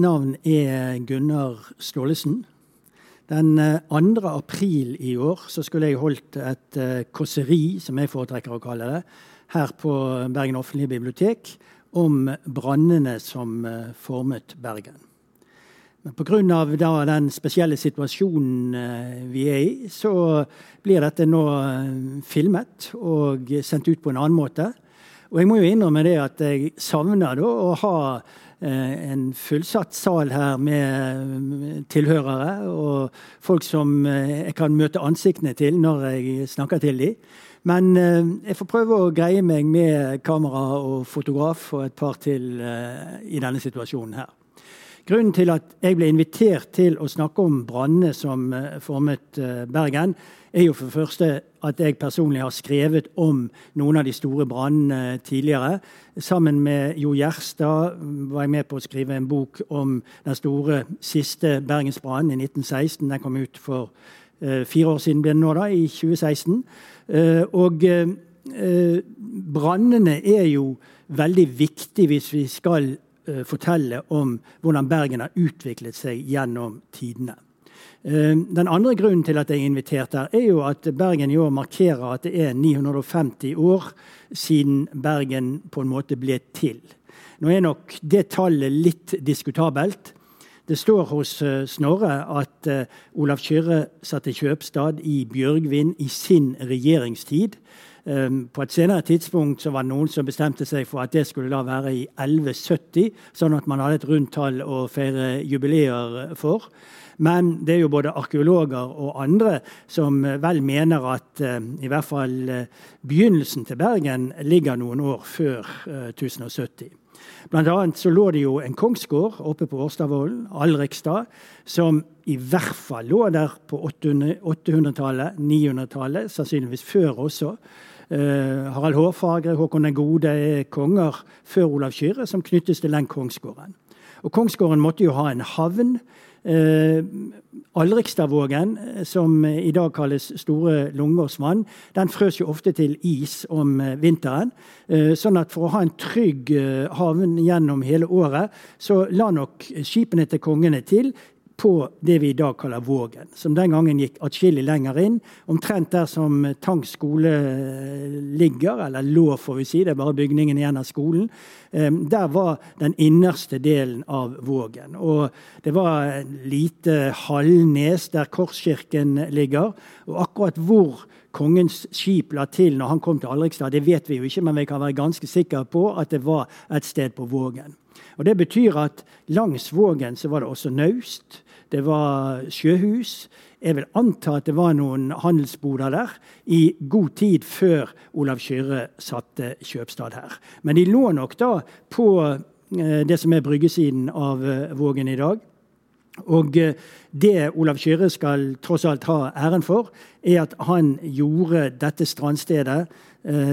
navn er Gunnar Staalesen. Den 2. Eh, april i år så skulle jeg holdt et uh, kåseri, som jeg foretrekker å kalle det, her på Bergen offentlige bibliotek om brannene som uh, formet Bergen. Men pga. den spesielle situasjonen vi er i, så blir dette nå filmet og sendt ut på en annen måte. Og jeg må jo innrømme det at jeg savner da å ha Eh, en fullsatt sal her med tilhørere og folk som eh, jeg kan møte ansiktene til når jeg snakker til dem. Men eh, jeg får prøve å greie meg med kamera og fotograf og et par til i denne situasjonen her. Grunnen til at jeg ble invitert til å snakke om brannene som formet Bergen, er jo for det første at jeg personlig har skrevet om noen av de store brannene tidligere. Sammen med Jo Gjerstad var jeg med på å skrive en bok om den store siste bergensbrannen i 1916. Den kom ut for uh, fire år siden, ble den nå, da, i 2016. Uh, eh, og uh, brannene er jo veldig viktig hvis vi skal fortelle om hvordan Bergen har utviklet seg gjennom tidene. Eh, den andre grunnen til at jeg er invitert her, er jo at Bergen i år markerer at det er 950 år siden Bergen på en måte ble til. Nå er nok det tallet litt diskutabelt. Det står hos eh, Snorre at uh, Olav Kyrre satte kjøpstad i Bjørgvin i sin regjeringstid. På et senere tidspunkt var det noen som bestemte seg for at det skulle da være i 1170, sånn at man hadde et rundt tall å feire jubileer for. Men det er jo både arkeologer og andre som eh, vel mener at uh, i hvert fall uh, begynnelsen til Bergen ligger noen år før uh, 1070. Blant annet så lå det jo en kongsgård oppe på Årstadvollen, Alrikstad, som i hvert fall lå der på 800-tallet, 900-tallet, sannsynligvis før også. Harald Hårfagre, Håkon den gode er konger før Olav Kyrre, som knyttes til den kongsgården. Og Kongsgården måtte jo ha en havn. Eh, Alrikstadvågen, eh, som i dag kalles Store Lungåsvann, den frøs jo ofte til is om eh, vinteren. Eh, sånn at for å ha en trygg eh, havn gjennom hele året, så la nok skipene til kongene til på det vi i dag kaller Vågen, som den gangen gikk atskillig lenger inn. Omtrent der som Tang skole eh, ligger, eller lå, får vi si, det er bare bygningen igjen av skolen. Eh, der var den innerste delen av Vågen. Og det var lite halvnes der Korskirken ligger. Og akkurat hvor kongens skip la til når han kom til Alrikstad, det vet vi jo ikke, men vi kan være ganske sikre på at det var et sted på Vågen. Og Det betyr at langs Vågen så var det også naust det var sjøhus. Jeg vil anta at det var noen handelsboder der i god tid før Olav Kyrre satte kjøpstad her. Men de lå nok da på eh, det som er bryggesiden av eh, Vågen i dag. Og eh, det Olav Kyrre skal tross alt ha æren for, er at han gjorde dette strandstedet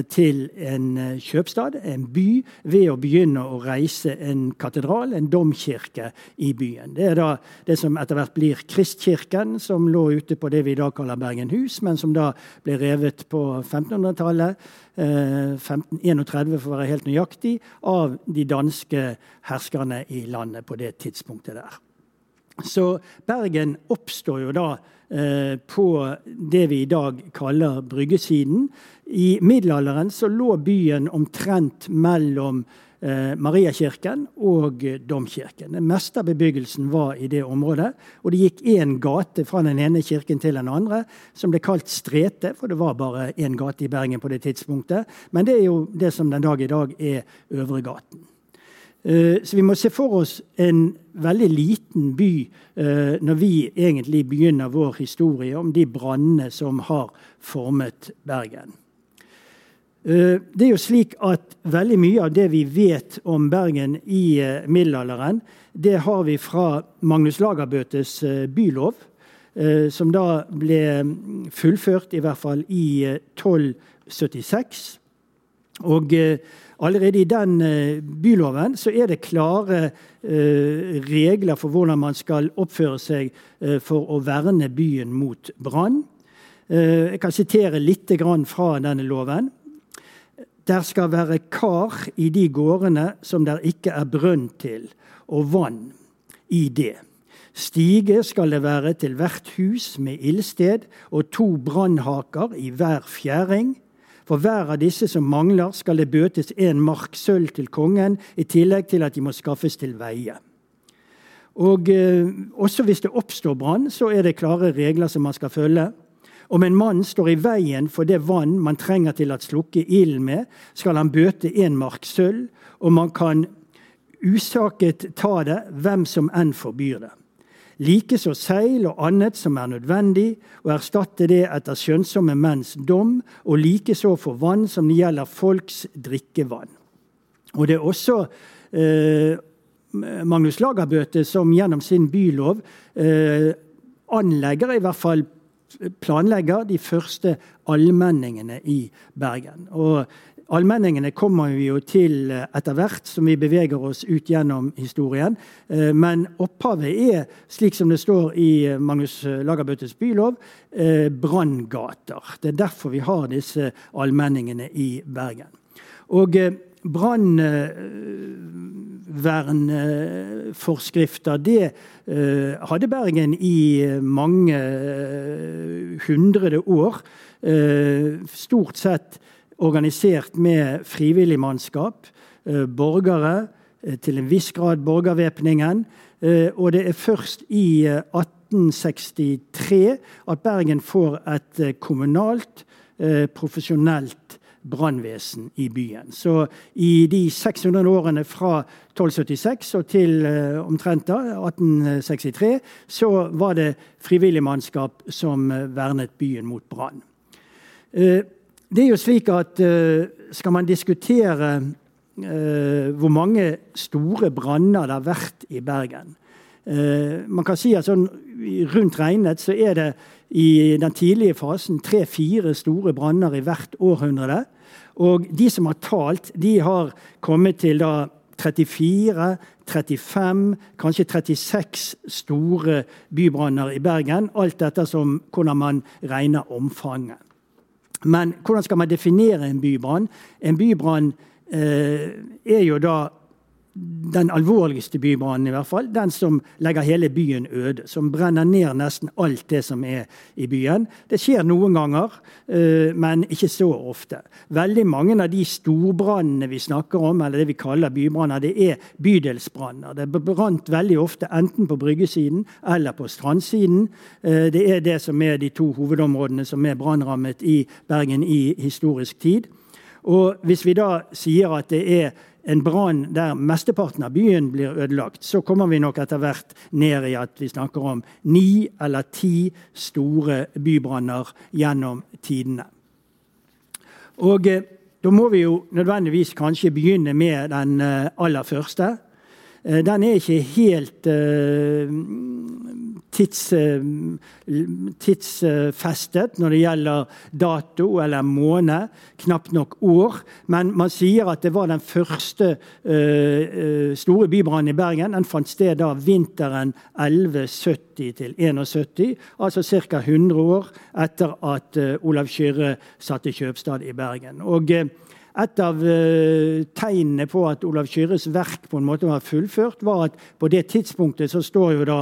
til en eh, kjøpstad, en by, ved å begynne å reise en katedral, en domkirke, i byen. Det er da det som etter hvert blir Kristkirken, som lå ute på det vi i dag kaller Bergenhus, men som da ble revet på 1500-tallet, 1531 eh, for å være helt nøyaktig, av de danske herskerne i landet på det tidspunktet der. Så Bergen oppstår jo da Eh, på det vi i dag kaller bryggesiden. I middelalderen så lå byen omtrent mellom eh, Mariakirken og domkirken. Det meste av bebyggelsen var i det området. Og det gikk én gate fra den ene kirken til den andre, som ble kalt Strete, for det var bare én gate i Bergen på det tidspunktet. Men det er jo det som den dag i dag er Øvregaten. Eh, så vi må se for oss en veldig liten by eh, når vi egentlig begynner vår historie om de brannene som har formet Bergen. Eh, det er jo slik at Veldig mye av det vi vet om Bergen i middelalderen, det har vi fra Magnus Lagerbøtes bylov, som da ble fullført i hvert fall i 1276. Og Allerede i den eh, byloven så er det klare eh, regler for hvordan man skal oppføre seg eh, for å verne byen mot brann. Jeg kan sitere litt fra denne loven. Der skal være kar i de gårdene som der ikke er brønn til, og vann. i det. Stige skal det være til hvert hus med ildsted og to brannhaker i hver fjæring. For hver av disse som mangler, skal det bøtes én mark sølv til kongen, i tillegg til at de må skaffes til veie. Og eh, Også hvis det oppstår brann, så er det klare regler som man skal følge. Om en mann står i veien for det vann man trenger til å slukke ilden med, skal han bøte én mark sølv, og man kan usaket ta det, hvem som enn forbyr det. Likeså seil og annet som er nødvendig, og erstatte det etter skjønnsomme menns dom, og likeså for vann som gjelder folks drikkevann. Og det er også eh, Magnus Lagerbøte som gjennom sin bylov eh, anlegger, i hvert fall planlegger, de første allmenningene i Bergen. Og Allmenningene kommer vi jo til eh, etter hvert som vi beveger oss ut gjennom historien. Eh, men opphavet er, slik som det står i eh, Magnus Lagerbøttes bylov, branngater. Det er derfor vi har disse allmenningene i Bergen. Og brannvernforskrifter, det hadde Bergen i mange hundre år. Stort sett organisert med frivillig mannskap, eh, borgere, eh, til en viss grad borgervæpningen. Eh, og det er først i 1863 at Bergen får et kommunalt, profesjonelt brannvesen i byen. Så i de 600 årene fra 1276 og til omtrent da, 1863, så var det frivillig mannskap som vernet byen mot brann. Det er jo slik at uh, skal man diskutere uh, hvor mange store branner det har vært i Bergen uh, Man kan si at sånn rundt regnet så er det i den tidlige fasen tre-fire store branner i hvert århundre. Og de som har talt, de har kommet til da 34, 35, kanskje 36 store bybranner i Bergen. Alt dette som hvordan man regner omfanget. Men hvordan skal man definere en bybrann? En bybrann eh, er jo da den alvorligste bybrannen, i hvert fall. Den som legger hele byen øde. Som brenner ned nesten alt det som er i byen. Det skjer noen ganger, uh, men ikke så ofte. Veldig mange av de storbrannene vi snakker om, eller det vi kaller bybranner, det er bydelsbranner. Det brant veldig ofte enten på bryggesiden eller på strandsiden. Uh, det er det som er de to hovedområdene som er brannrammet i Bergen i historisk tid. Og hvis vi da sier at det er en brann der mesteparten av byen blir ødelagt, så kommer vi nok etter hvert ned i at vi snakker om ni eller ti store bybranner gjennom tidene. Og eh, da må vi jo nødvendigvis kanskje begynne med den eh, aller første. Eh, den er ikke helt uh, tids, uh, tidsfestet når det gjelder dato eller måned. Knapt nok år. Men man sier at det var den første uh, store bybrannen i Bergen. Den fant sted da vinteren 1170 71, altså ca. 100 år etter at Olav Kyrre satte kjøpstad i Bergen. Og et av uh, tegnene på at Olav Kyrres verk på en måte var fullført, var at på det tidspunktet så står jo da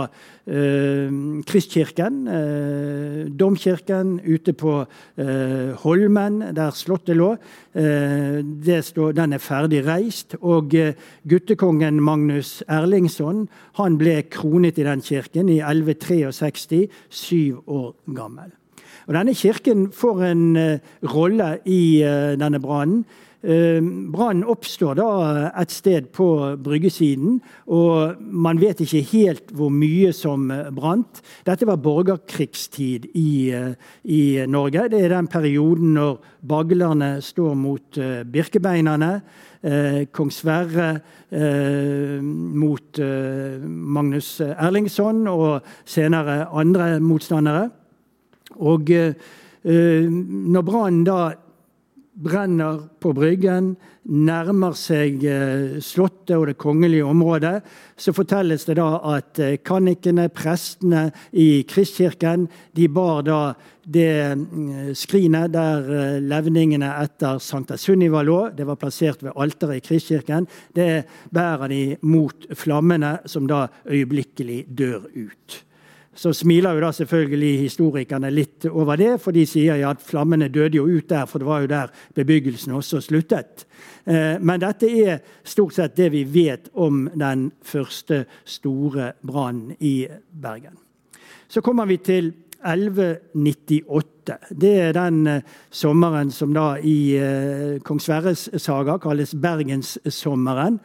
eh, Kristkirken, eh, domkirken, ute på Holmen, der Slottet lå. Står, den er ferdig reist. Og guttekongen Magnus Erlingsson han ble kronet i den kirken i 1163, syv år gammel. Og Denne kirken får en rolle i denne brannen. Ehm, brannen oppstår da et sted på bryggesiden, og man vet ikke helt hvor mye som brant. Dette var borgerkrigstid i, eh, i Norge. Det er den perioden når baglerne står mot eh, birkebeinerne. Eh, kong Sverre eh, mot eh, Magnus Erlingsson og senere andre motstandere. Og eh, når brannen da brenner på Bryggen, nærmer seg Slottet og det kongelige området, så fortelles det da at kannikene, prestene i Kristkirken, de bar da det skrinet der levningene etter Sankta Sunniva lå. Det var plassert ved alteret i Kristkirken. Det bærer de mot flammene, som da øyeblikkelig dør ut. Så smiler jo da selvfølgelig historikerne litt over det, for de sier ja, at flammene døde jo ut der, for det var jo der bebyggelsen også sluttet. Eh, men dette er stort sett det vi vet om den første store brannen i Bergen. Så kommer vi til 1198. Det er den eh, sommeren som da i eh, Kong Sverres saga kalles Bergenssommeren.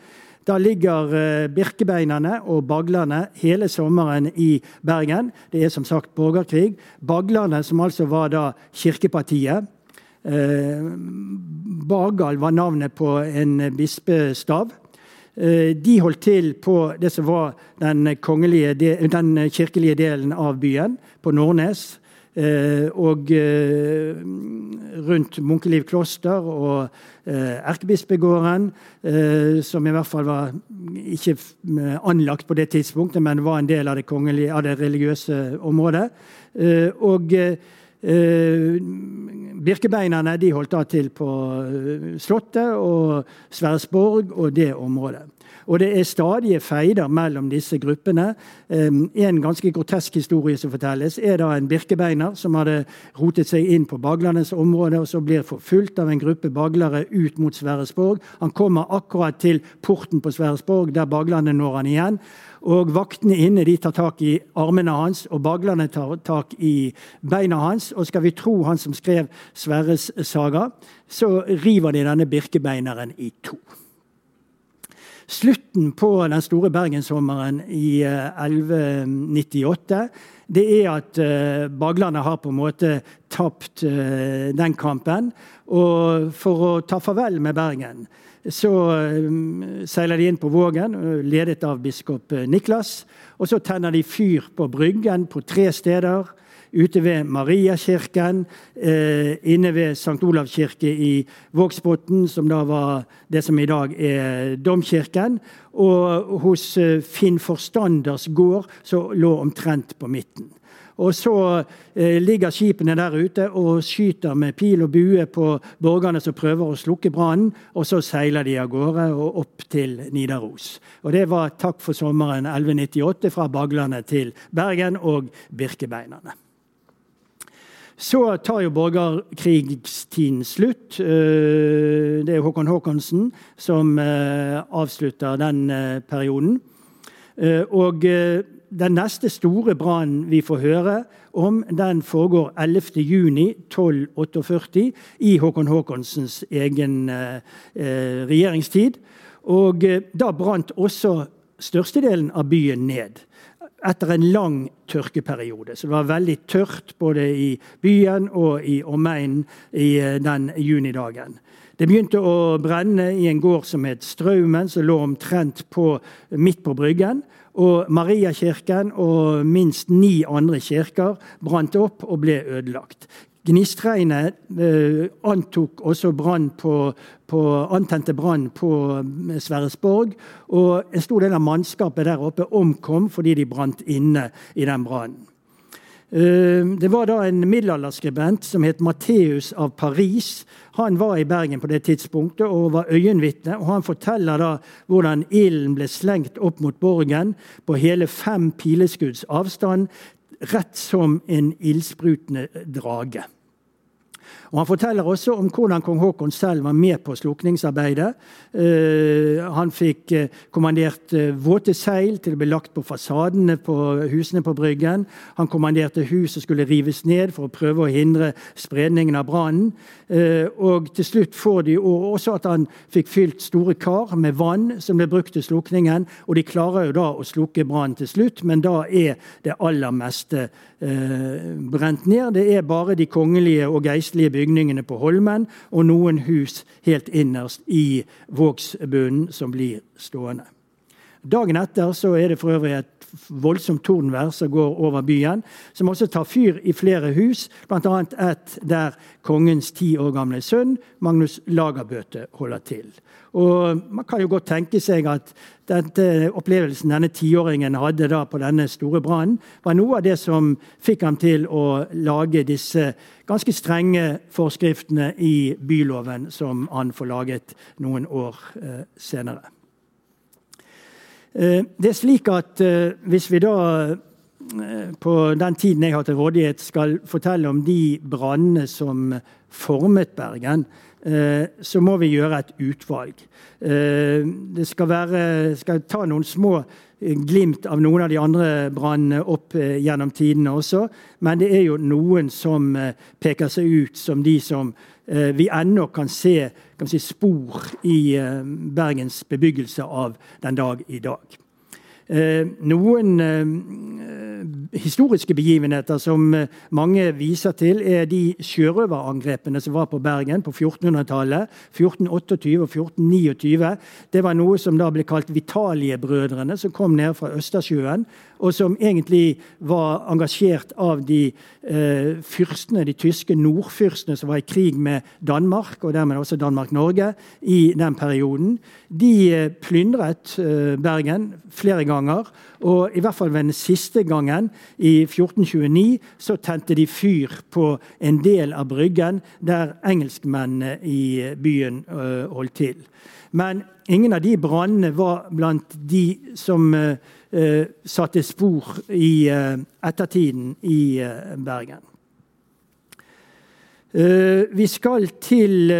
Da ligger Birkebeinene Birkebeinerne og Baglerne hele sommeren i Bergen. Det er som sagt borgerkrig. Baglerne, som altså var da kirkepartiet. Eh, Bagal var navnet på en bispestav. Eh, de holdt til på det som var den, den kirkelige delen av byen, på Nordnes. Eh, og eh, rundt Munkeliv kloster og eh, Erkebispegården, som i hvert fall var ikke anlagt på det tidspunktet, men var en del av det, av det religiøse området. Og Birkebeinerne de holdt da til på Slottet og Sverresborg og det området. Og det er stadige feider mellom disse gruppene. En ganske grotesk historie som fortelles, er da en birkebeiner som hadde rotet seg inn på baglernes område, og så blir forfulgt av en gruppe baglere ut mot Sverresborg. Han kommer akkurat til porten på Sverresborg, der baglerne når han igjen. Og Vaktene inne de tar tak i armene hans, og baglerne tar tak i beina hans. Og skal vi tro han som skrev Sverres saga, så river de denne birkebeineren i to slutten på den store bergenssommeren i 1198, eh, det er at Baglandet har på en måte tapt uh, den kampen. Og for å ta farvel med Bergen så um, seiler de inn på Vågen, ledet av biskop Niklas. Og så tenner de fyr på Bryggen på tre steder ute ved Mariakirken, eh, inne ved St. Olav kirke i Vågsbotn, som da var det som i dag er domkirken, og hos eh, Finn Forstanders gård, som lå omtrent på midten. Og så eh, ligger skipene der ute og skyter med pil og bue på borgerne som prøver å slukke brannen. Og så seiler de av gårde og opp til Nidaros. Og det var takk for sommeren 1198 fra Baglane til Bergen og Birkebeinerne. Så tar jo borgerkrigstiden slutt. Eh, det er Håkon Håkonsen som eh, avslutter den eh, perioden. Og den neste store brannen vi får høre om, den foregår 11.6.1248 i Håkon Håkonsens egen regjeringstid. Og da brant også størstedelen av byen ned etter en lang tørkeperiode. Så det var veldig tørt både i byen og i omegnen i eh, den junidagen. Det begynte å brenne i en gård som het Straumen, som lå omtrent på, midt på Bryggen. Og Mariakirken og minst ni andre kirker brant opp og ble ødelagt. Gnistregnet eh, antok også brann på, på, antente brann på eh, Sverresborg. Og en stor del av mannskapet der oppe omkom fordi de brant inne i den brannen. Eh, det var da en middelalderskribent som het Matteus av Paris. Han var i Bergen på det tidspunktet og var øyenvitne. og Han forteller da hvordan ilden ble slengt opp mot borgen på hele fem pileskudds avstand rett som en ildsprutende drage. Og Han forteller også om hvordan kong Haakon selv var med på slukningsarbeidet. Uh, han fikk uh, kommandert uh, våte seil til å bli lagt på fasadene på husene på Bryggen. Han kommanderte hus som skulle rives ned for å prøve å hindre spredningen av brannen. og til slutt får de også at han fikk fylt store kar med vann som ble brukt til slukningen. Og de klarer jo da å slukke brannen til slutt, men da er det aller meste brent ned. Det er bare de kongelige og geistlige bygningene på Holmen og noen hus helt innerst i Vågsbunnen som blir stående. Dagen etter så er det for øvrig et voldsomt tordenvær som går over byen, som også tar fyr i flere hus, bl.a. et der kongens ti år gamle sønn Magnus Lagerbøte holder til. Og Man kan jo godt tenke seg at denne opplevelsen denne tiåringen hadde da på denne store brannen, var noe av det som fikk ham til å lage disse ganske strenge forskriftene i byloven som han får laget noen år eh, senere. Eh, det er slik at eh, hvis vi da eh, på den tiden jeg har til rådighet, skal fortelle om de brannene som formet Bergen, så må vi gjøre et utvalg. Det skal, være, skal ta noen små glimt av noen av de andre brannene opp gjennom tidene også. Men det er jo noen som peker seg ut som de som vi ennå kan se si, spor i eh, Bergens bebyggelse av den dag i dag. Eh, noen historiske begivenheter som mange viser til, er de sjørøverangrepene som var på Bergen på 1400-tallet. 1428 og 1429. Det var noe som da ble kalt Vitaliebrødrene, som kom ned fra Østersjøen og som egentlig var engasjert av de eh, fyrstene, de tyske nordfyrstene som var i krig med Danmark, og dermed også Danmark-Norge, i den perioden. De eh, plyndret eh, Bergen flere ganger. Og i hvert fall ved den siste gangen, i 1429, så tente de fyr på en del av Bryggen der engelskmennene i byen uh, holdt til. Men ingen av de brannene var blant de som uh, satte spor i ettertiden i Bergen. vi skal til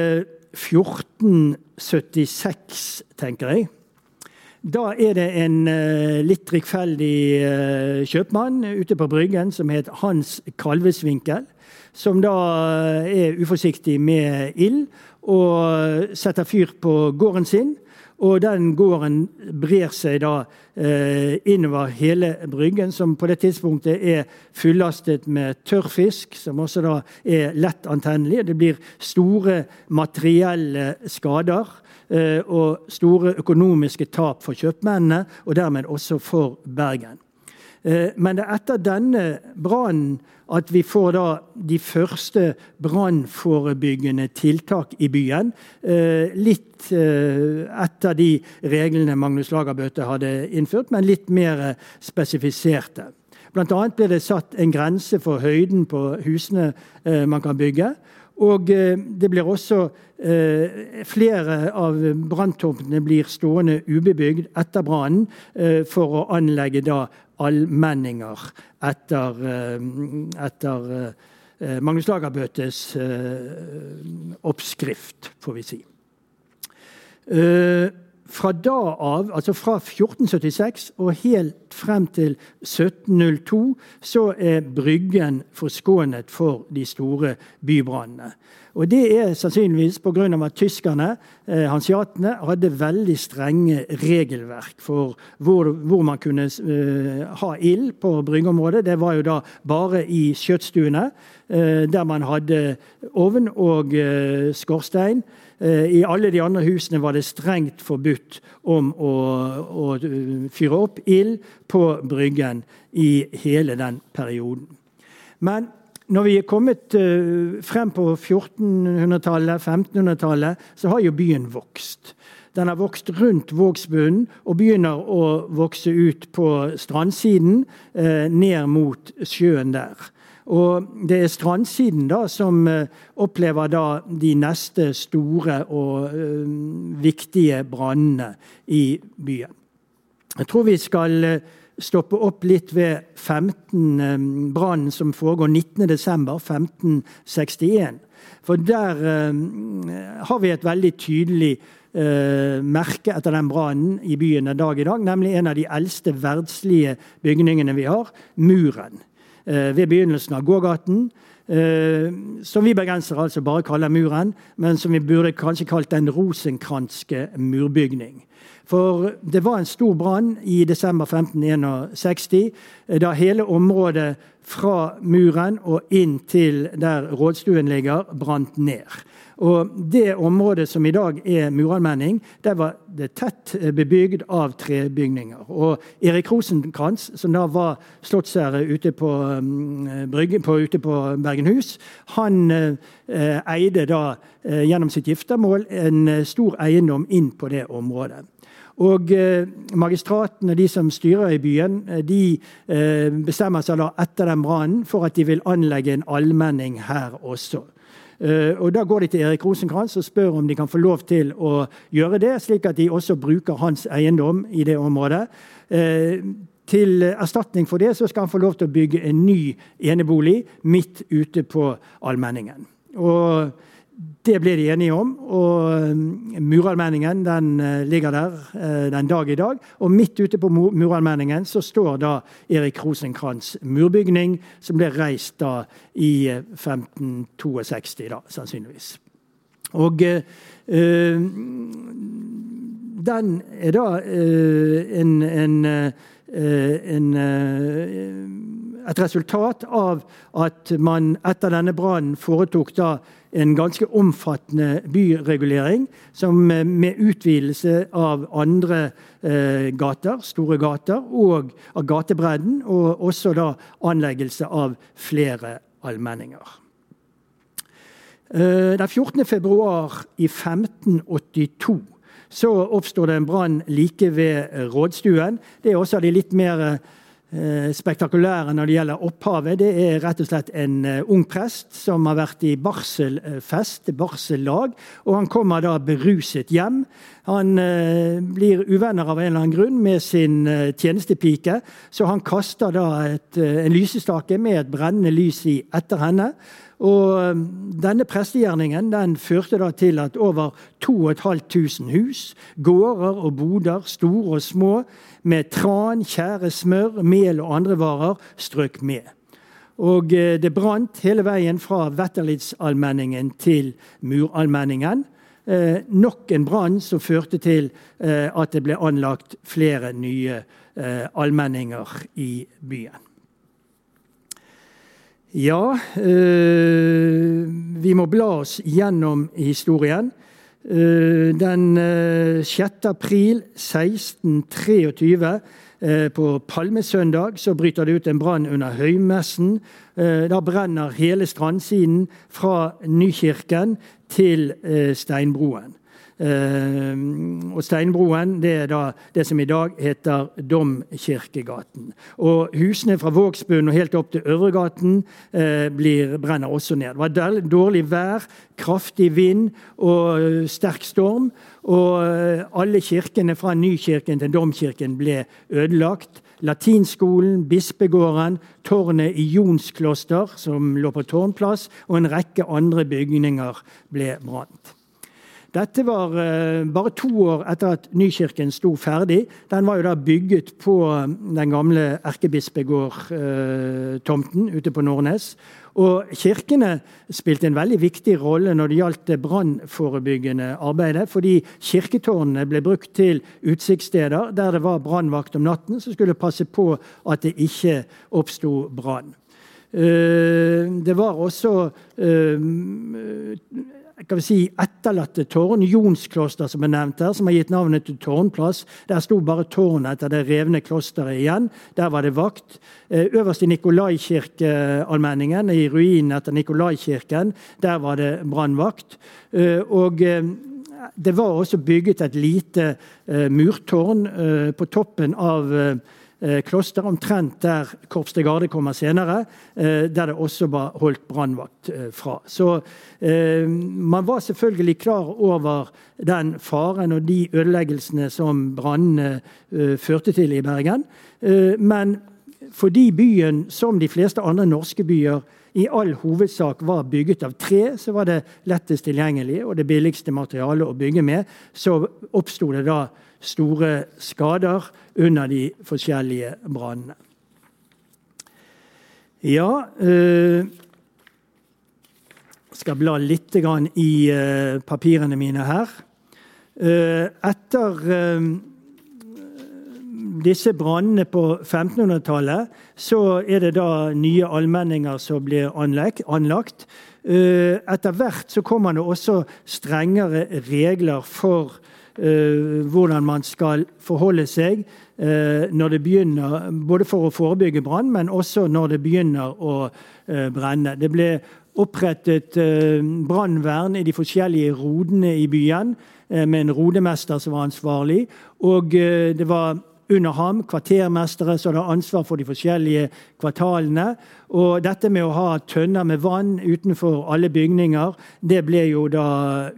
1476, tenker jeg. Da er det en litt drikkfeldig kjøpmann ute på Bryggen som het Hans Kalvesvinkel. Som da er uforsiktig med ild og setter fyr på gården sin. Og den gården brer seg da uh, innover hele Bryggen, som på det tidspunktet er fullastet med tørrfisk, som også da er lett antennelig. Det blir store materielle skader. Eh, og store økonomiske tap for kjøpmennene, og dermed også for Bergen. Eh, men det er etter denne brannen at vi får da de første brannforebyggende tiltak i byen. Eh, litt etter de reglene Magnus Lagerbøte hadde innført, men litt mer spesifiserte. Bl.a. ble det satt en grense for høyden på husene man kan bygge. Og eh, det blir også eh, Flere av branntomtene blir stående ubebygd etter brannen eh, for å anlegge da allmenninger etter, etter Magnus Lagerbøtes oppskrift, får vi si. Fra da av, altså fra 1476 og helt frem til 1702, så er Bryggen forskånet for de store bybrannene. Og Det er sannsynligvis pga. at tyskerne, eh, hansiatene, hadde veldig strenge regelverk for hvor, hvor man kunne eh, ha ild på bryggeområdet. Det var jo da bare i skjøtstuene, eh, der man hadde ovn og eh, skorstein. Eh, I alle de andre husene var det strengt forbudt om å, å eh, fyre opp ild på Bryggen i hele den perioden. Men når vi er kommet eh, frem på 1400-tallet, 1500-tallet, så har jo byen vokst. Den har vokst rundt Vågsbunnen og begynner å vokse ut på strandsiden, ned mot sjøen der. Og det er strandsiden da som uh, opplever da de neste store og uh, viktige brannene i byen. Jeg tror vi skal uh, stoppe opp litt ved 15 brannen som foregår 19.12.1561. For der har vi et veldig tydelig merke etter den brannen i byen en dag i dag, nemlig en av de eldste verdslige bygningene vi har, muren. Eh, ved begynnelsen av gågaten. Eh, som vi bergensere altså bare kaller muren, men som vi burde kanskje kalt den rosenkranske murbygning. For det var en stor brann i desember 1561, eh, da hele området fra muren og inn til der rådstuen ligger, brant ned. Og det området som i dag er murallmenning, der var det tett bebygd av trebygninger. Og Erik Rosenkrantz, som da var slottsherre ute på, Brygge, på, ute på Bergenhus, han eh, eide da eh, gjennom sitt giftermål en stor eiendom inn på det området. Og eh, Magistratene, de som styrer i byen, eh, de eh, bestemmer seg da etter den brannen for at de vil anlegge en allmenning her også. Eh, og Da går de til Erik Rosenkrantz og spør om de kan få lov til å gjøre det, slik at de også bruker hans eiendom i det området. Eh, til erstatning for det så skal han få lov til å bygge en ny enebolig midt ute på allmenningen. Og det ble de enige om. og muralmenningen Murallmenningen den uh, ligger der uh, den dag i dag. Og midt ute på Murallmenningen så står da Erik Rosenkrantz' murbygning, som ble reist da i 1562, uh, da, sannsynligvis. Og den er da en, en, en et resultat av at man etter denne brannen foretok da en ganske omfattende byregulering som eh, med utvidelse av andre eh, gater, store gater, og av gatebredden, og også da anleggelse av flere allmenninger. Eh, den 14. februar i 1582 så oppstår det en brann like ved rådstuen. Det er også de litt mer Eh, spektakulære når det gjelder opphavet, det er rett og slett en uh, ung prest som har vært i barselfest, barsellag. Og han kommer da beruset hjem. Han uh, blir uvenner av en eller annen grunn med sin tjenestepike, så han kaster da et, en lysestake med et brennende lys i etter henne. Og Denne prestegjerningen den førte da til at over 2500 hus, gårder og boder, store og små, med tran, tjære smør, mel og andre varer, strøk med. Og eh, det brant hele veien fra Vetterlidsalmenningen til Murallmenningen. Eh, nok en brann som førte til eh, at det ble anlagt flere nye eh, allmenninger i byen. Ja, eh, vi må bla oss gjennom historien. Eh, den 6. Eh, april 1623, eh, på palmesøndag, så bryter det ut en brann under høymessen. Da brenner hele strandsiden fra Nykirken til Steinbroen. Uh, og Steinbroen det er da det som i dag heter Domkirkegaten. Og Husene fra Vågsbunn og helt opp til Øvregaten uh, blir, brenner også ned. Det var dårlig vær, kraftig vind og uh, sterk storm. Og alle kirkene fra Nykirken til Domkirken ble ødelagt. Latinskolen, bispegården, tårnet i Jonskloster, som lå på Tårnplass, og en rekke andre bygninger ble brant. Dette var uh, bare to år etter at Nykirken sto ferdig. Den var jo da bygget på eh, den gamle erkebispegård-tomten uh, ute på Nordnes. Og Kirkene spilte en veldig viktig rolle når det gjaldt det brannforebyggende arbeidet. Fordi kirketårnene ble brukt til utsiktssteder der det var brannvakt om natten, som skulle passe på at det ikke oppsto brann. Det var også kan vi si, etterlatte tårn. Jonskloster, som er nevnt her, som har gitt navnet til Tårnplass. Der sto bare tårnet etter det revne klosteret igjen. Der var det vakt. Eh, øverst i Nikolaikirkeallmenningen, i ruinen etter Nikolaikirken, der var det brannvakt. Eh, og eh, det var også bygget et lite murtårn på toppen av kloster, omtrent der Korps de Garde kommer senere, eh, der det også var holdt brannvakt eh, fra. Så man var selvfølgelig klar over den faren og de ødeleggelsene som brannene førte til i Bergen. Men fordi byen, som de fleste andre norske byer, i all hovedsak var bygget av tre, så var det lettest tilgjengelig og det billigste materialet å bygge med. Så oppsto det da store skader under de forskjellige brannene. Ja øh, skal bla litt i øh, papirene mine her. Uh, etter uh, disse brannene på 1500-tallet så er det da nye allmenninger som blir anlagt. Eh, etter hvert så kommer det også strengere regler for hvordan man skal forholde seg uh, når det begynner, både for å forebygge brann, men også når det begynner å uh, brenne. Det ble opprettet brannvern i de forskjellige rodene i byen, med en rodemester som var ansvarlig. Og det var under ham kvartermestere som hadde ansvar for de forskjellige kvartalene. Og dette med å ha tønner med vann utenfor alle bygninger, det ble jo da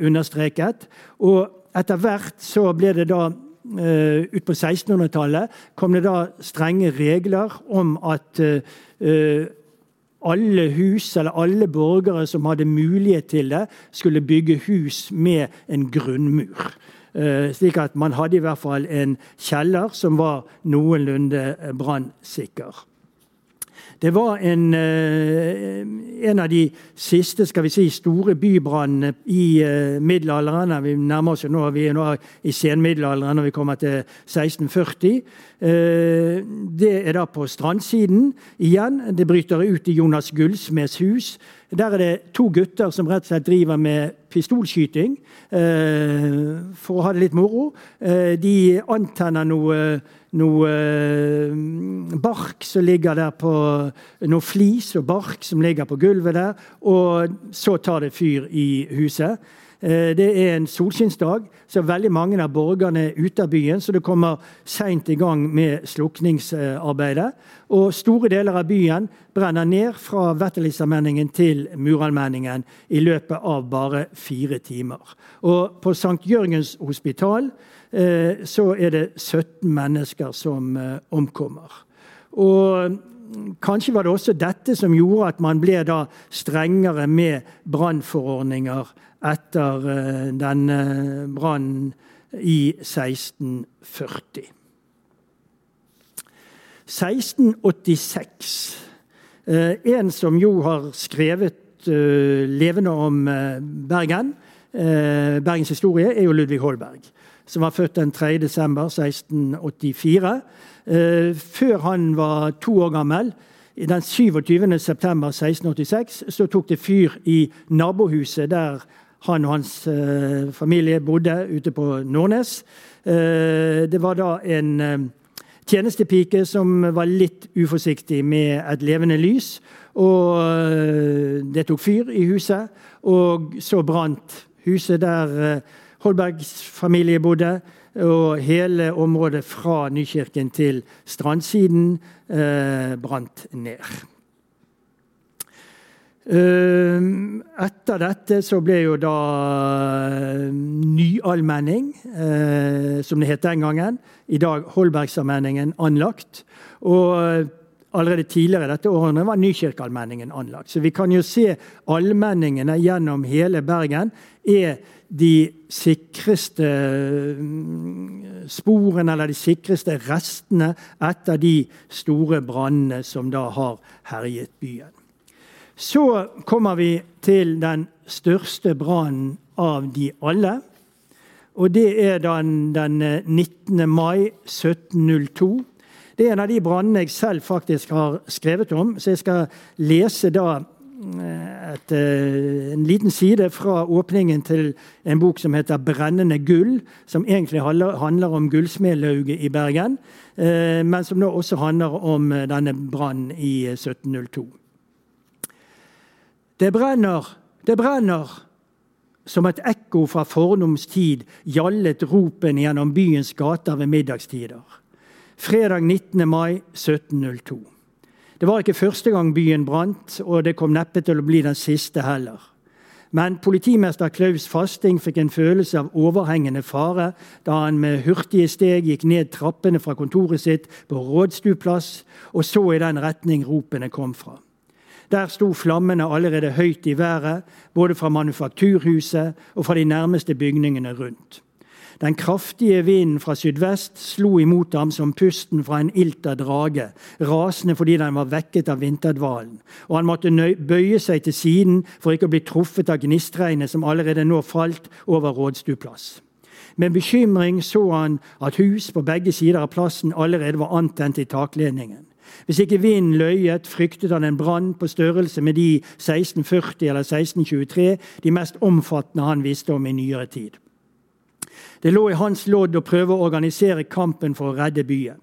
understreket. Og etter hvert så ble det da Uh, ut på 1600-tallet kom det da strenge regler om at uh, alle hus, eller alle borgere som hadde mulighet til det, skulle bygge hus med en grunnmur. Eh, slik at man hadde i hvert fall en kjeller som var noenlunde brannsikker. Det var en, eh, en, av de siste skal vi si, store bybrannene i uh, middelalderen. Vi nærmer oss jo nå, vi er nå i senmiddelalderen når vi kommer til 1640. Uh, det er da på strandsiden igjen. Det bryter ut i Jonas Gullsmeds hus. Der er det to gutter som rett og slett driver med pistolskyting eh, for å ha det litt moro. Eh, de antenner noe, noe eh, bark som ligger der på Noe flis og bark som ligger på gulvet der. Og så tar det fyr i huset. Eh, det er en solskinnsdag, så veldig mange av borgerne er ute av byen. Så det kommer seint i gang med slukningsarbeidet. Og store deler av byen brenner ned fra Vetterlidsallmenningen til Muralmenningen i løpet av bare fire timer. Og på St. Jørgens hospital så er det 17 mennesker som eh, omkommer. Og Kanskje var det også dette som gjorde at man ble da strengere med brannforordninger etter eh, denne brannen i 1640. 1686. Eh, en som jo har skrevet eh, levende om Bergen, Bergens historie, er jo Ludvig Holberg. Som var født den 3. desember 1684. Før han var to år gammel, den 27. september 1686, så tok det fyr i nabohuset der han og hans eh, familie bodde ute på Nordnes. Eh, det var da en eh, tjenestepike som var litt uforsiktig med et levende lys. Og det tok fyr i huset, og så brant huset der Holbergs familie bodde. Og hele området fra Nykirken til strandsiden eh, brant ned. Ehm, etter dette så ble jo da eh, nyallmenning, eh, som det het den gangen, i dag Holbergsallmenningen, anlagt. Og eh, allerede tidligere dette året var Nykirkeallmenningen anlagt. Så vi kan jo se allmenningene gjennom hele Bergen er de sikreste sporene, eller de sikreste restene etter de store brannene som da har herjet byen. Så kommer vi til den største brannen av de alle. Og det er den, den 19. Eh, mai 1702. Det er en av de brannene jeg selv faktisk har skrevet om. Så jeg skal lese da et, eh, en liten side fra åpningen til en bok som heter 'Brennende gull', som egentlig handler om gullsmedlauget i Bergen, men som nå også handler om denne brannen i 1702. Det brenner, det brenner! Som et ekko fra fornoms tid gjallet ropen gjennom byens gater ved middagstider. Fredag 19. mai 1702. Det var ikke første gang byen brant, og det kom neppe til å bli den siste heller. Men politimester Klaus Fasting fikk en følelse av overhengende fare da han med hurtige steg gikk ned trappene fra kontoret sitt på Rådstuplass og så i den retning ropene kom fra. Der sto flammene allerede høyt i været, både fra manufakturhuset og fra de nærmeste bygningene rundt. Den kraftige vinden fra sydvest slo imot ham som pusten fra en ilter drage, rasende fordi den var vekket av vinterdvalen, og han måtte bøye seg til siden for ikke å bli truffet av gnistregnet som allerede nå falt over Rådstuplass. Med bekymring så han at hus på begge sider av plassen allerede var antent i takledningen. Hvis ikke vinden løyet, fryktet han en brann på størrelse med de 1640 eller 1623, de mest omfattende han visste om i nyere tid. Det lå i hans lodd å prøve å organisere kampen for å redde byen.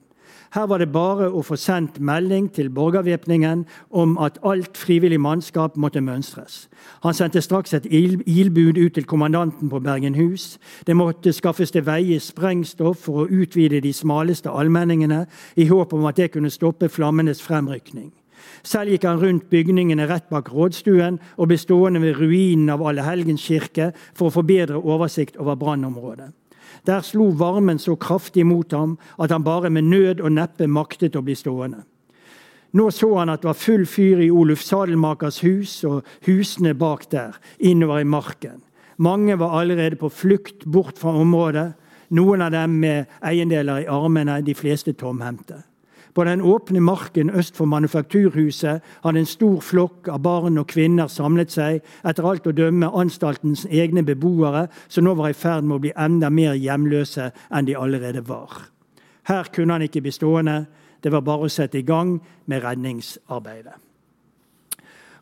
Her var det bare å få sendt melding til borgervæpningen om at alt frivillig mannskap måtte mønstres. Han sendte straks et ildbud ut til kommandanten på Bergenhus. Det måtte skaffes til veie sprengstoff for å utvide de smaleste allmenningene, i håp om at det kunne stoppe flammenes fremrykning. Selv gikk han rundt bygningene rett bak rådstuen og ble stående ved ruinen av Allehelgens kirke for å få bedre oversikt over brannområdet. Der slo varmen så kraftig mot ham at han bare med nød og neppe maktet å bli stående. Nå så han at det var full fyr i Oluf Sadelmakers hus og husene bak der, innover i marken. Mange var allerede på flukt bort fra området, noen av dem med eiendeler i armene, de fleste tomhendte. På den åpne marken øst for manufakturhuset hadde en stor flokk av barn og kvinner samlet seg, etter alt å dømme anstaltens egne beboere, som nå var i ferd med å bli enda mer hjemløse enn de allerede var. Her kunne han ikke bli stående. Det var bare å sette i gang med redningsarbeidet.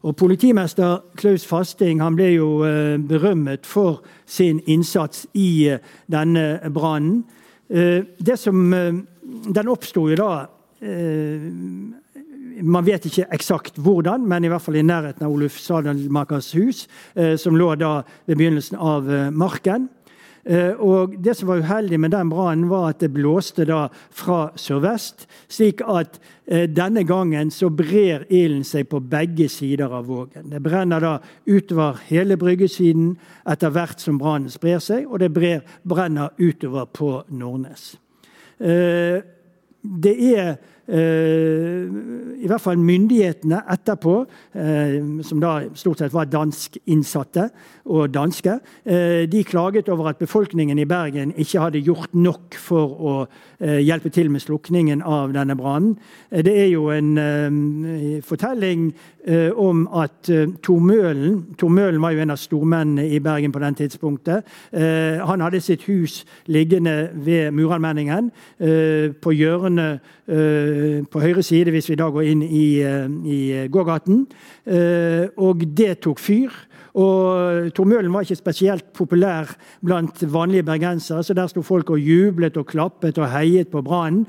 Og Politimester Klaus Fasting han ble jo eh, berømmet for sin innsats i eh, denne brannen. Eh, den oppsto jo da man vet ikke eksakt hvordan, men i hvert fall i nærheten av Oluf Sadelmakers hus, eh, som lå da ved begynnelsen av eh, marken. Og Det som var uheldig med den brannen, var at det blåste da fra sørvest. Slik at denne gangen så brer ilden seg på begge sider av vågen. Det brenner da utover hele bryggesiden etter hvert som brannen sprer seg, og det brenner utover på Nordnes det er i hvert fall myndighetene etterpå, eh, som da stort sett var dansk innsatte og danske, eh, de klaget over at befolkningen i Bergen ikke hadde gjort nok for å eh, hjelpe til med slukningen av denne brannen. Eh, det er jo en eh, fortelling om at Tor Møhlen Tor Møhlen var jo en av stormennene i Bergen på den tidspunktet. han hadde sitt hus liggende ved Murallmenningen på hjørnet Eh, på høyre side hvis vi da går inn i, eh, i gågaten. Eh, og det tok fyr. Og Tor Møhlen var ikke spesielt populær blant vanlige bergensere, så der sto folk og jublet og klappet og heiet på brannen.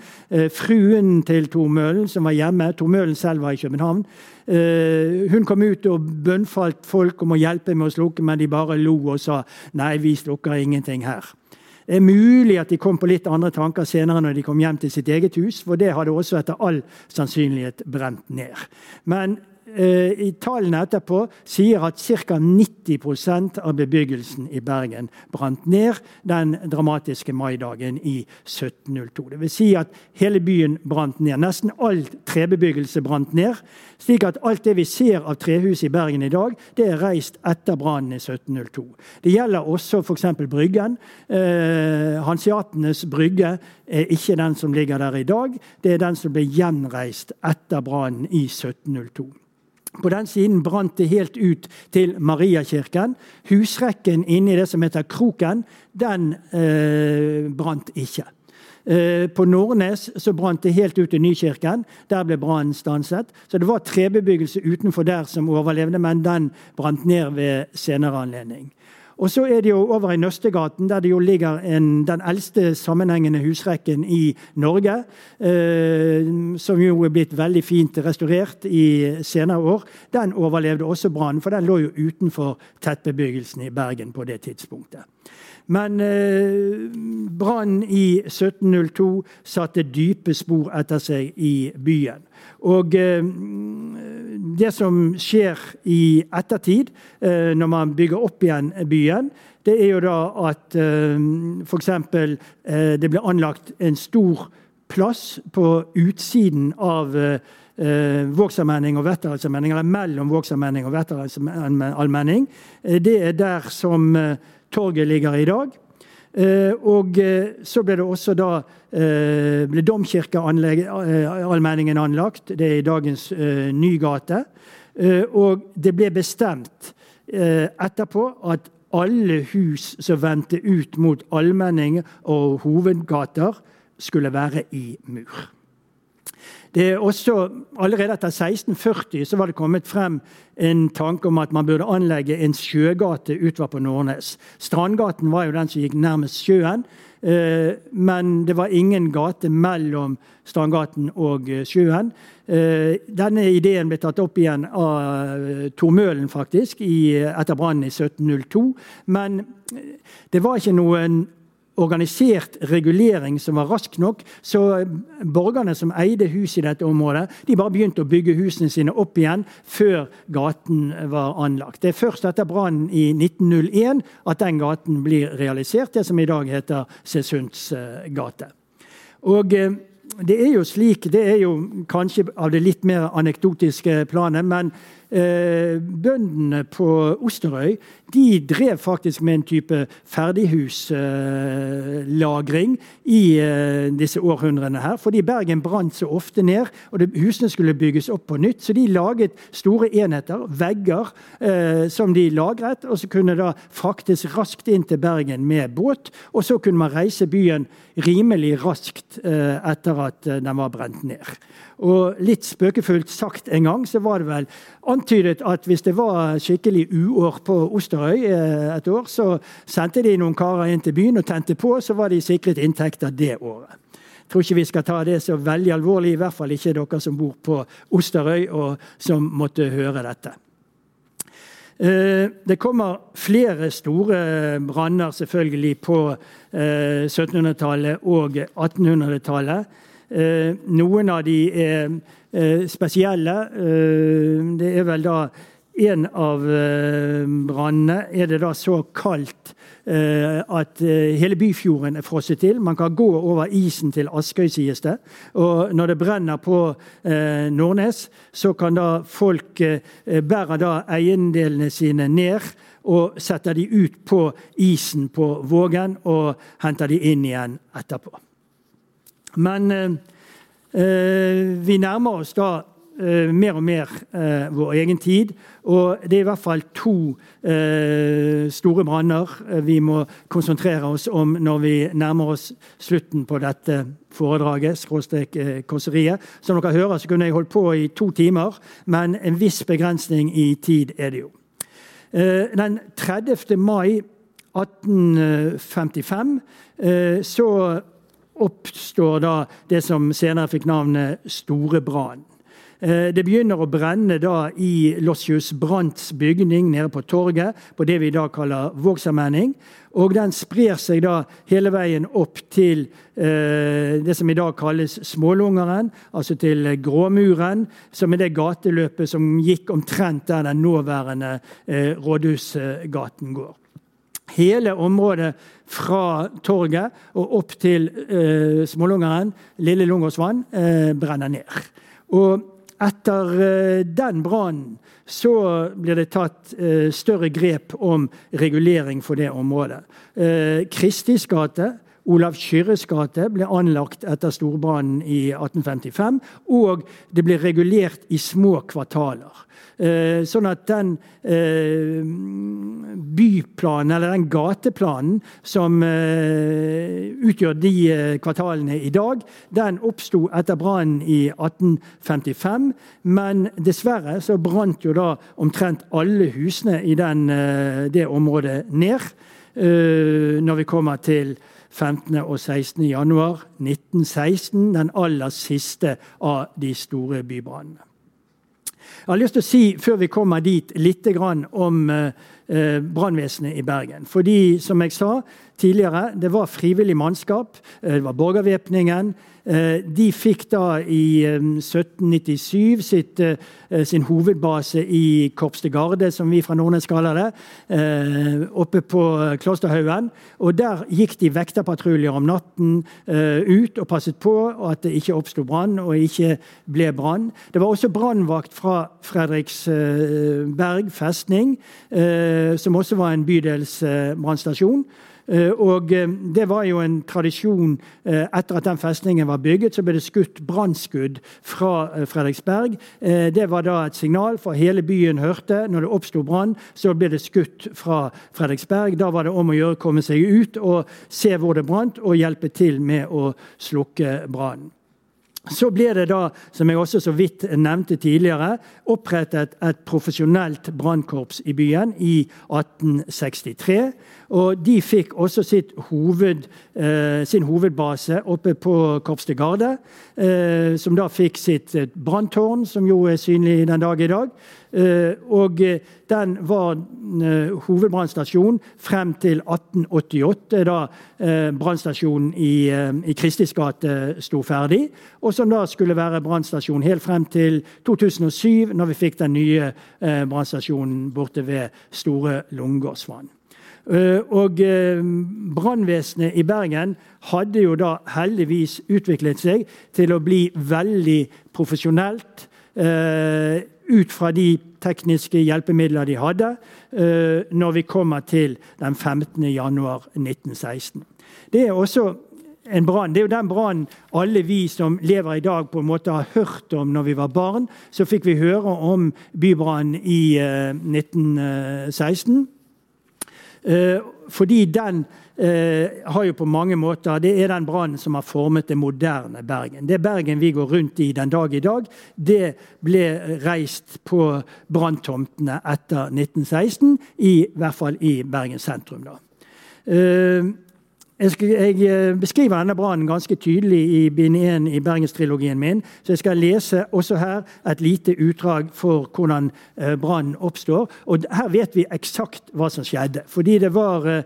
fruen til Tor Møhlen, som var hjemme Tor Møhlen selv var i København. hun kom ut og bønnfalt folk om å hjelpe med å slukke, men de bare lo og sa nei, vi slukker ingenting her. Det er mulig at de kom på litt andre tanker senere når de kom hjem til sitt eget hus, for det hadde også etter all sannsynlighet brent ned. Men i tallene etterpå sier at ca. 90 av bebyggelsen i Bergen brant ned den dramatiske maidagen i 1702. Det vil si at hele byen brant ned. Nesten all trebebyggelse brant ned. Slik at alt det vi ser av trehus i Bergen i dag, det er reist etter brannen i 1702. Det gjelder også f.eks. Bryggen. Eh, Hansiatenes brygge er ikke den som ligger der i dag. Det er den som ble gjenreist etter brannen i 1702. På den siden brant det helt ut til Mariakirken. Husrekken inni det som heter Kroken, den eh, brant ikke. Eh, på Nordnes så brant det helt ut til Nykirken. Der ble brannen stanset. Så det var trebebyggelse utenfor der som overlevde, men den brant ned ved senere anledning. Og så er det jo over i Nøstegaten, der det jo ligger en, den eldste sammenhengende husrekken i Norge. Eh, som jo er blitt veldig fint restaurert i senere år. Den overlevde også brannen, for den lå jo utenfor tettbebyggelsen i Bergen på det tidspunktet. Men eh, brannen i 1702 satte dype spor etter seg i byen. Og eh, det som skjer i ettertid, eh, når man bygger opp igjen byen, det er jo da at eh, f.eks. Eh, det blir anlagt en stor plass på utsiden av eh, Vågsallmenning og Vetteralsalmenning, eller mellom Vågsallmenning og Vetteralsalmenning. Eh, det er der som eh, torget ligger i dag. Eh, og eh, så ble det også da eh, ble Domkirkeallmenningen anlagt. Det er i dagens Nygate. Og det ble bestemt etterpå at alle hus som vendte ut mot allmenning og hovedgater, skulle være i mur. Det er også, Allerede etter 1640 så var det kommet frem en tanke om at man burde anlegge en sjøgate utover på Nordnes. Strandgaten var jo den som gikk nærmest sjøen. Eh, men det var ingen gate mellom Strandgaten og eh, sjøen. Eh, denne ideen ble tatt opp igjen av Tormølen, faktisk, etter brannen i 1702. Men det var ikke noen organisert regulering som var rask nok. Så borgerne som eide hus i dette området, de bare begynte å bygge husene sine opp igjen før gaten var anlagt. Det er først etter brannen i 1901 at den gaten blir realisert, det som i dag heter Sesunds gate. Og eh, det er jo slik, det er jo kanskje av det litt mer anekdotiske planet, men Eh, bøndene på Osterøy de drev faktisk med en type ferdighuslagring eh, i eh, disse århundrene. her, Fordi Bergen brant så ofte ned, og husene skulle bygges opp på nytt. Så de laget store enheter, vegger, eh, som de lagret, og så kunne da fraktes raskt inn til Bergen med båt. Og så kunne man reise byen rimelig raskt eh, etter at eh, den var brent ned. Og litt spøkefullt sagt en gang så var det vel antydet at hvis det var skikkelig uår på Osterøy eh, et år, så sendte de noen karer inn til byen og tente på, så var de sikret inntekter det året. Jeg tror ikke vi skal ta det så veldig alvorlig, i hvert fall ikke dere som bor på Osterøy og som måtte høre dette. Eh, det kommer flere store branner selvfølgelig på 1700-tallet eh, og 1800-tallet. Eh, noen av de er eh, spesielle. Eh, det er vel da en av brannene er det da så kaldt at hele Byfjorden er frosset til. Man kan gå over isen til Askøy, sies det. Og når det brenner på Nordnes, så kan da folk bære da eiendelene sine ned og setter de ut på isen på Vågen og henter de inn igjen etterpå. Men eh, eh, vi nærmer oss da eh, mer og mer eh, vår egen tid. Og det er i hvert fall to eh, store branner eh, vi må konsentrere oss om når vi nærmer oss slutten på dette foredraget, skråstrek kåseriet. Som dere hører, så kunne jeg holdt på i to timer, men en viss begrensning i tid er det jo. Den 30. mai 1855 så oppstår da det som senere fikk navnet Store brann. Eh, det begynner å brenne da i Lossius Brants bygning nede på torget, på det vi da kaller Vågsammenning. Og den sprer seg da hele veien opp til eh, det som i dag kalles Smålungeren, altså til Gråmuren, som er det gateløpet som gikk omtrent der den nåværende eh, Rådhusgaten går. Hele området fra torget og opp til eh, Smålungeren, Lille Lungåsvann, eh, brenner ned. Og etter eh, den brannen så blir det tatt eh, større grep om regulering for det området. Eh, Kristis gate, Olav Kyrres gate, ble anlagt etter storbrannen i 1855. Og det ble regulert i små kvartaler. Eh, sånn at den eh, byplanen, eller den gateplanen som eh, utgjør de kvartalene i dag, den oppsto etter brannen i 1855. Men dessverre så brant jo da omtrent alle husene i den, det området ned. Når vi kommer til 15. og 16. januar 1916, den aller siste av de store bybrannene. Jeg har lyst til å si, før vi kommer dit, litt om eh, eh, brannvesenet i Bergen. Fordi, som jeg sa tidligere, det var frivillig mannskap. Eh, det var borgervæpningen. Eh, de fikk da i 1797 sitt, sin hovedbase i Korps de Garde, som vi fra Nordnes kaller det, oppe på Klosterhaugen. Og Der gikk de vekterpatruljer om natten ut og passet på at det ikke oppsto brann og ikke ble brann. Det var også brannvakt fra Fredriksberg festning som også var en bydelsbrannstasjon. Eh, og eh, Det var jo en tradisjon eh, etter at den festningen var bygget. Så ble det skutt brannskudd fra Fredriksberg. Det var da et signal for hele byen hørte. Når det oppsto brann, så ble det skutt fra Fredriksberg. Da var det om å gjøre å komme seg ut og se hvor det brant, og hjelpe til med å slukke brannen. Så ble det da, som jeg også så vidt nevnte tidligere, opprettet et profesjonelt brannkorps i byen i 1863. Og de fikk også hoved, eh, sin hovedbase oppe på Korps de Garde, eh, som da fikk sitt eh, branntårn, som jo er synlig den dag i dag. Eh, og eh, den var eh, hovedbrannstasjon frem til 1888, da brannstasjonen i, i Kristis gate sto ferdig. Og som da skulle være brannstasjon helt frem til 2007, når vi fikk den nye brannstasjonen borte ved Store Lungåsvann. Eh, og eh, Brannvesenet i Bergen hadde jo da heldigvis utviklet seg til å bli veldig profesjonelt eh, ut fra de tekniske hjelpemidler de hadde, når vi kommer til den 15. januar 1916. Det er også en brann. Det er jo den brannen alle vi som lever i dag, på en måte har hørt om når vi var barn. Så fikk vi høre om bybrannen i 1916. Eh, fordi den eh, har jo på mange måter Det er den brannen som har formet det moderne Bergen. Det Bergen vi går rundt i den dag i dag, det ble reist på branntomtene etter 1916, i hvert fall i Bergen sentrum. da. Jeg, skal, jeg, eh, beskriver denne brannen ganske tydelig i bind 1 i Bergenstrilogien min. Så jeg skal lese også her et lite utdrag for hvordan eh, brannen oppstår. Og her vet vi eksakt hva som skjedde. Fordi det var Eh,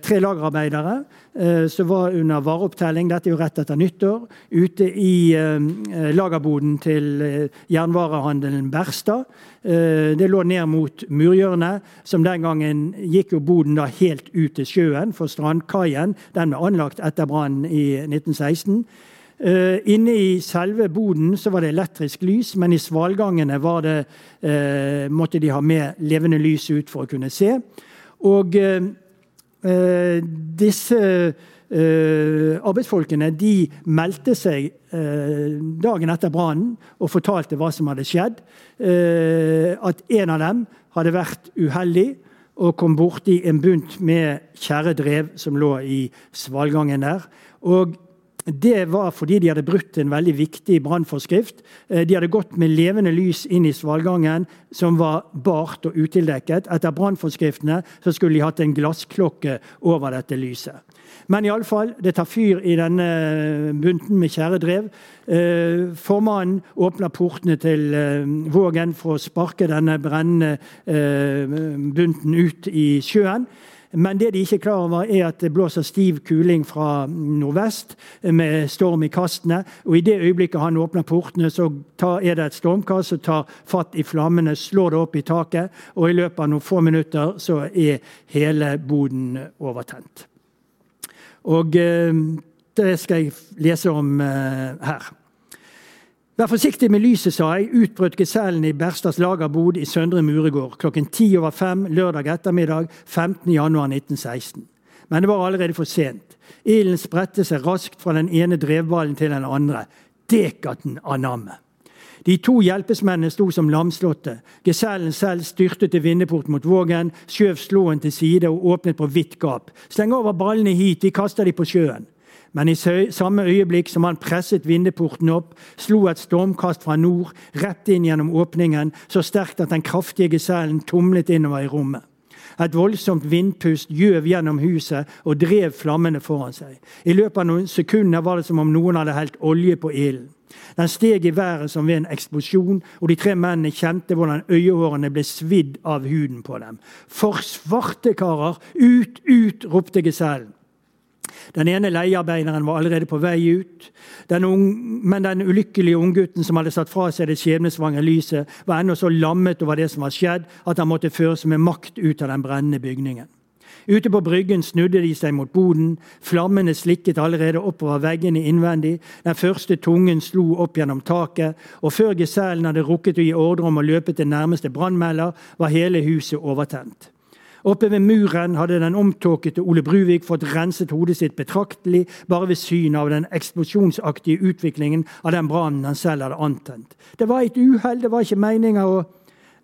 tre lagerarbeidere eh, som var under vareopptelling. Dette er jo rett etter nyttår. Ute i eh, lagerboden til jernvarehandelen Berstad. Det lå ned mot murhjørnet, som den gangen gikk jo boden da helt ut til sjøen. For strandkaien den ble anlagt etter brannen i 1916. Uh, inne i selve boden så var det elektrisk lys, men i svalgangene var det, måtte de ha med levende lys ut for å kunne se. Og Eh, disse eh, arbeidsfolkene de meldte seg eh, dagen etter brannen og fortalte hva som hadde skjedd. Uh, at en av dem hadde vært uheldig og kom borti en bunt med tjæredrev som lå i svalgangen der. Og det var fordi de hadde brutt en veldig viktig brannforskrift. Eh, de hadde gått med levende lys inn i svalgangen, som var bart og utildekket. Etter brannforskriftene skulle de hatt en glassklokke over dette lyset. Men iallfall, det tar fyr i denne bunten med tjæredrev. Eh, formannen åpner portene til eh, Vågen for å sparke denne brennende bunten ut i sjøen. Men det de ikke er klar over, er at det blåser stiv kuling fra nordvest med storm i kastene. Og i det øyeblikket han åpner portene, så er det et stormkast som tar fatt i flammene, slår det opp i taket, og i løpet av noen få minutter så er hele boden overtent. Og eh, det skal jeg lese om eh, her. Vær forsiktig med lyset, sa jeg, utbrøt gesellen i Berstads lagerbod i Søndre Muregård klokken ti over fem lørdag ettermiddag 15.1.1916. Men det var allerede for sent. Ilden spredte seg raskt fra den ene drevballen til den andre. Dekaten av nammet. De to hjelpesmennene sto som lamslåtte. Gesellen selv styrtet til vindeporten mot Vågen, skjøv slåen til side og åpnet på vidt gap. Sleng over ballene hit, vi kaster de på sjøen. Men i samme øyeblikk som han presset vindeporten opp, slo et stormkast fra nord rett inn gjennom åpningen, så sterkt at den kraftige gesellen tumlet innover i rommet. Et voldsomt vindpust gjøv gjennom huset og drev flammene foran seg. I løpet av noen sekunder var det som om noen hadde helt olje på ilden. Den steg i været som ved en eksplosjon, og de tre mennene kjente hvordan øyehårene ble svidd av huden på dem. For svarte karer! Ut, ut! ropte gesellen. Den ene leiearbeideren var allerede på vei ut. Den unge, men den ulykkelige unggutten som hadde satt fra seg det skjebnesvangre lyset, var ennå så lammet over det som var skjedd, at han måtte føres med makt ut av den brennende bygningen. Ute på bryggen snudde de seg mot boden. Flammene slikket allerede oppover veggene innvendig. Den første tungen slo opp gjennom taket. Og før gesellen hadde rukket å gi ordre om å løpe til nærmeste brannmelder, var hele huset overtent. Oppe ved muren hadde den omtåkete Ole Bruvik fått renset hodet sitt betraktelig bare ved syn av den eksplosjonsaktige utviklingen av den brannen han selv hadde antent. Det var et uhell, det var ikke meninga å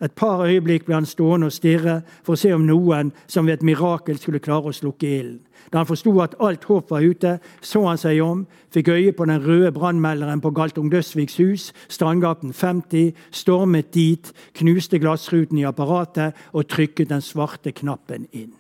et par øyeblikk ble han stående og stirre for å se om noen som ved et mirakel skulle klare å slukke ilden. Da han forsto at alt håp var ute, så han seg om, fikk øye på den røde brannmelderen på Galtung Døsviks hus, Strandgaten 50, stormet dit, knuste glassruten i apparatet og trykket den svarte knappen inn.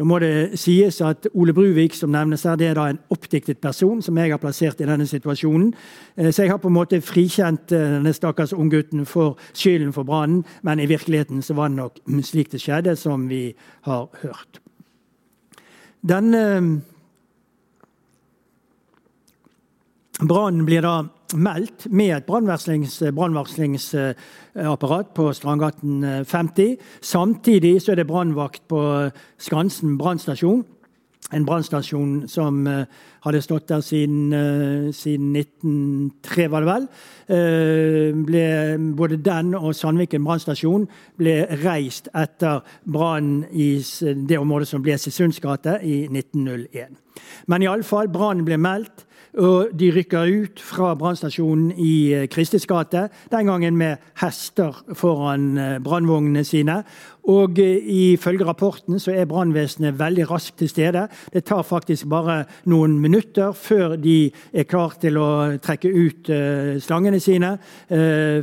Da må det sies at Ole Bruvik som nevnes her, det er da en oppdiktet person som jeg har plassert i denne situasjonen. Eh, så jeg har på en måte frikjent eh, denne stakkars unggutten for skylden for brannen, men i virkeligheten så var det nok slik det skjedde, som vi har hørt. Den eh, brannen blir da meldt med et brannvarslingsapparat på Strandgaten 50. Samtidig så er det brannvakt på Skansen brannstasjon. En brannstasjon som uh, hadde stått der siden, uh, siden 1903, var det vel. Ble, både den og Sandviken brannstasjon ble reist etter brannen i det området som ble Sesunds gate i 1901. Men iallfall, brannen ble meldt. Og de rykker ut fra brannstasjonen i eh, Kristis gate, den gangen med hester foran eh, brannvognene sine. Og eh, ifølge rapporten så er brannvesenet veldig raskt til stede. Det tar faktisk bare noen minutter før de er klar til å trekke ut slangene sine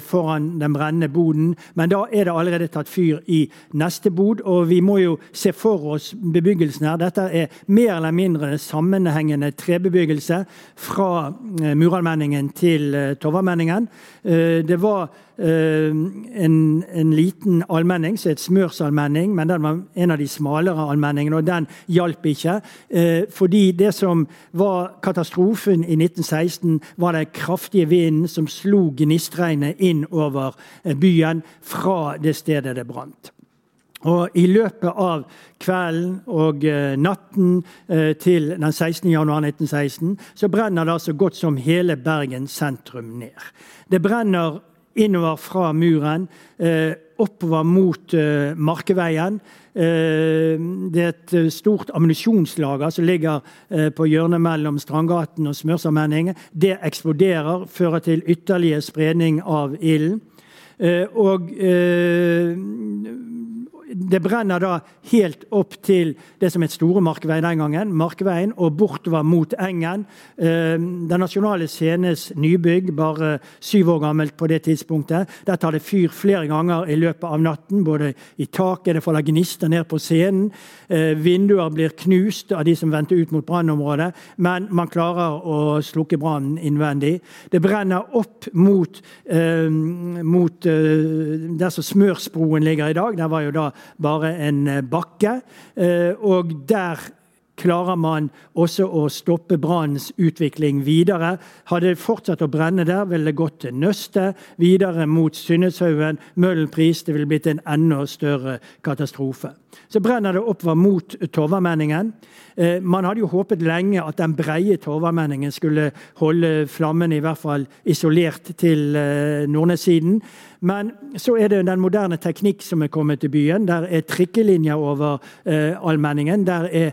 foran den brennende boden. Men da er det allerede tatt fyr i neste bod, og vi må jo se for oss bebyggelsen her. Dette er mer eller mindre sammenhengende trebebyggelse fra Muralmenningen til Tovamenningen. Eh, det var en, en liten allmenning, som et smørsalmenning, men den var en av de smalere allmenningene, og den hjalp ikke. Fordi det som var katastrofen i 1916, var den kraftige vinden som slo gnistregnet inn over byen fra det stedet det brant. Og I løpet av kvelden og natten til den 16. januar 1916 så brenner det så godt som hele Bergen sentrum ned. Det brenner innover fra muren, uh, oppover mot Markeveien. Det er et stort ammunisjonslager som ligger på hjørnet mellom Strandgaten og Smørsammenningen. Det eksploderer, fører til ytterligere spredning av ilden. Og det brenner da helt opp til det som het Store Markveien den gangen, Markveien, og bortover mot Engen. Eh, den nasjonale scenes nybygg, bare syv år gammelt på det tidspunktet. Der tar det fyr flere ganger i løpet av natten. Både i taket, det faller gnister ned på scenen. Eh, vinduer blir knust av de som vendte ut mot brannområdet. Men man klarer å slukke brannen innvendig. Det brenner opp mot, eh, mot der som Smørsbroen ligger i dag. Der var jo da bare en eh, bakke. Eh, og der klarer man også å stoppe brannens utvikling videre. Hadde det fortsatt å brenne der, ville det gått til Nøstet, videre mot Synneshaugen, Møhlenpris. Det ville blitt en enda større katastrofe. Så brenner det oppover mot Torvamenningen. Eh, man hadde jo håpet lenge at den breie Torvamenningen skulle holde flammene i hvert fall isolert til nordnesiden. Men så er det den moderne teknikk som er kommet til byen. Der er trikkelinjer over eh, allmenningen. Der er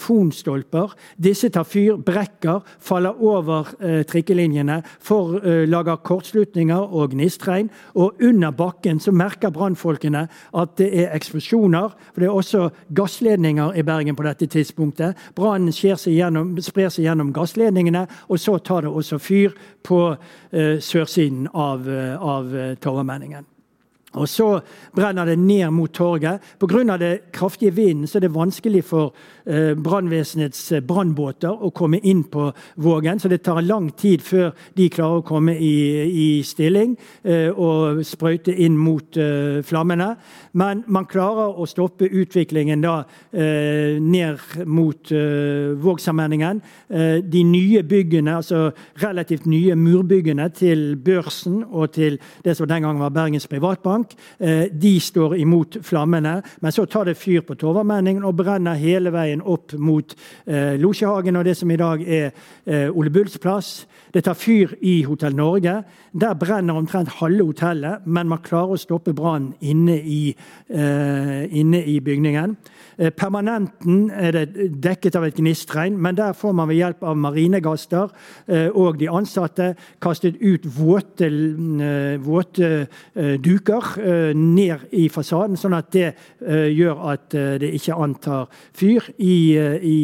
telefonstolper. Disse tar fyr, brekker, faller over eh, trikkelinjene, for, eh, lager kortslutninger og gnistregn. Og under bakken så merker brannfolkene at det er eksplosjoner. for det er også gassledninger i Bergen på dette tidspunktet. Brannen sprer seg gjennom gassledningene, og så tar det også fyr på eh, sørsiden av, uh, av uh, Torvamenningen. Og Så brenner det ned mot torget. Pga. det kraftige vinden så er det vanskelig for eh, brannvesenets eh, brannbåter å komme inn på Vågen. Så det tar lang tid før de klarer å komme i, i stilling eh, og sprøyte inn mot eh, flammene. Men man klarer å stoppe utviklingen da ned mot Vågsammenhengen. De nye byggene, altså relativt nye murbyggene til Børsen og til det som den gangen var Bergens Privatbank, tank. Eh, de står imot flammene. Men så tar det fyr på Torvamenningen og brenner hele veien opp mot eh, Losjehagen og det som i dag er eh, Ole Bulls plass. Det tar fyr i Hotell Norge. Der brenner omtrent halve hotellet, men man klarer å stoppe brannen inne, inne, i bygningen. Eh, permanenten er det dekket av et gnistregn, men der får man ved hjelp av marinegaster eh, og de ansatte kastet ut våte, eh, våte duker ned i fasaden, sånn at det gjør at det ikke antar fyr i, i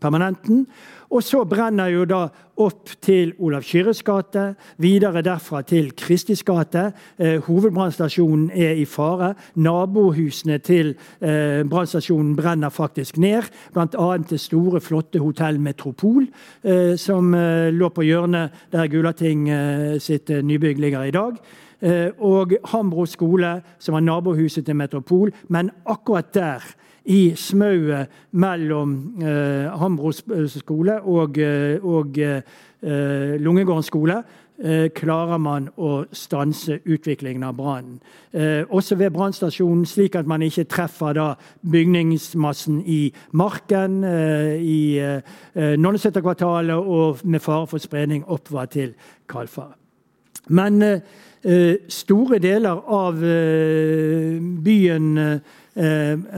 permanenten. Og så brenner jo da opp til Olav Kyrres gate, videre derfra til Kristis gate. Eh, hovedbrannstasjonen er i fare. Nabohusene til eh, brannstasjonen brenner faktisk ned. Bl.a. det store, flotte Hotell Metropol, eh, som eh, lå på hjørnet der Gulating eh, sitt eh, nybygg ligger i dag. og Hambro skole, som var nabohuset til Metropol. Men akkurat der i smauet mellom eh, Hambro skole og, eh, og eh, Lungegården skole eh, klarer man å stanse utviklingen av brannen. Eh, også ved brannstasjonen, slik at man ikke treffer da, bygningsmassen i Marken, eh, i eh, Nonneseterkvartalet og med fare for spredning oppover til Kalfaret. Men store deler av byen Eh,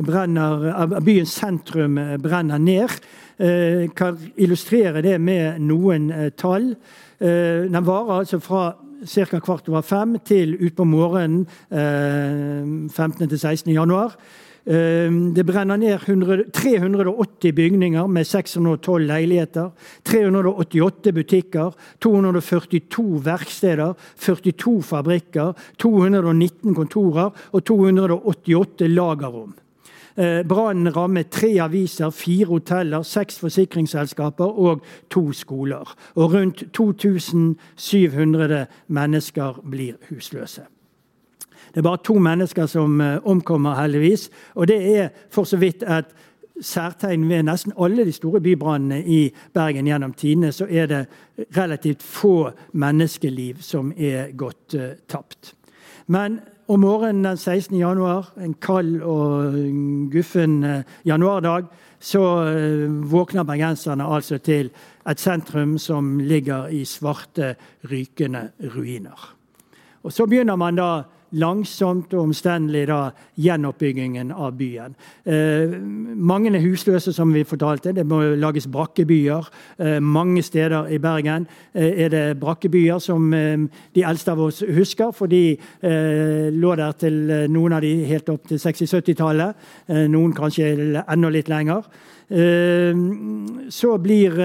brenner, byens sentrum eh, brenner ned. jeg kan illustrere det med noen tall. Den varer altså fra ca. kvart over fem til utpå morgenen 15. til 16. januar. Ehm, det brenner ned 100, 380 bygninger med 612 leiligheter. 388 butikker, 242 verksteder, 42 fabrikker, 219 kontorer og 288 lagerrom. Eh, brannen rammet tre aviser, fire hoteller, seks forsikringsselskaper og to skoler. Og rundt 2700 mennesker blir husløse. Det er bare to mennesker som eh, omkommer, heldigvis. Og det er for så vidt et særtegn ved nesten alle de store bybrannene i Bergen gjennom tidene. Så er det relativt få menneskeliv som er gått uh, tapt. Men om morgenen den 16. januar, en kald og guffen uh, januardag, så våkner bergenserne altså til et sentrum som ligger i svarte, rykende ruiner. Og så begynner man da langsomt og omstendelig da, gjenoppbyggingen av byen. Eh, mange er husløse, som vi fortalte. Det må lages brakkebyer. Eh, mange steder i Bergen eh, er det brakkebyer som eh, de eldste av oss husker, for de eh, lå der til eh, noen av de helt opp til 60-70-tallet. noen kanskje enda litt lenger. så blir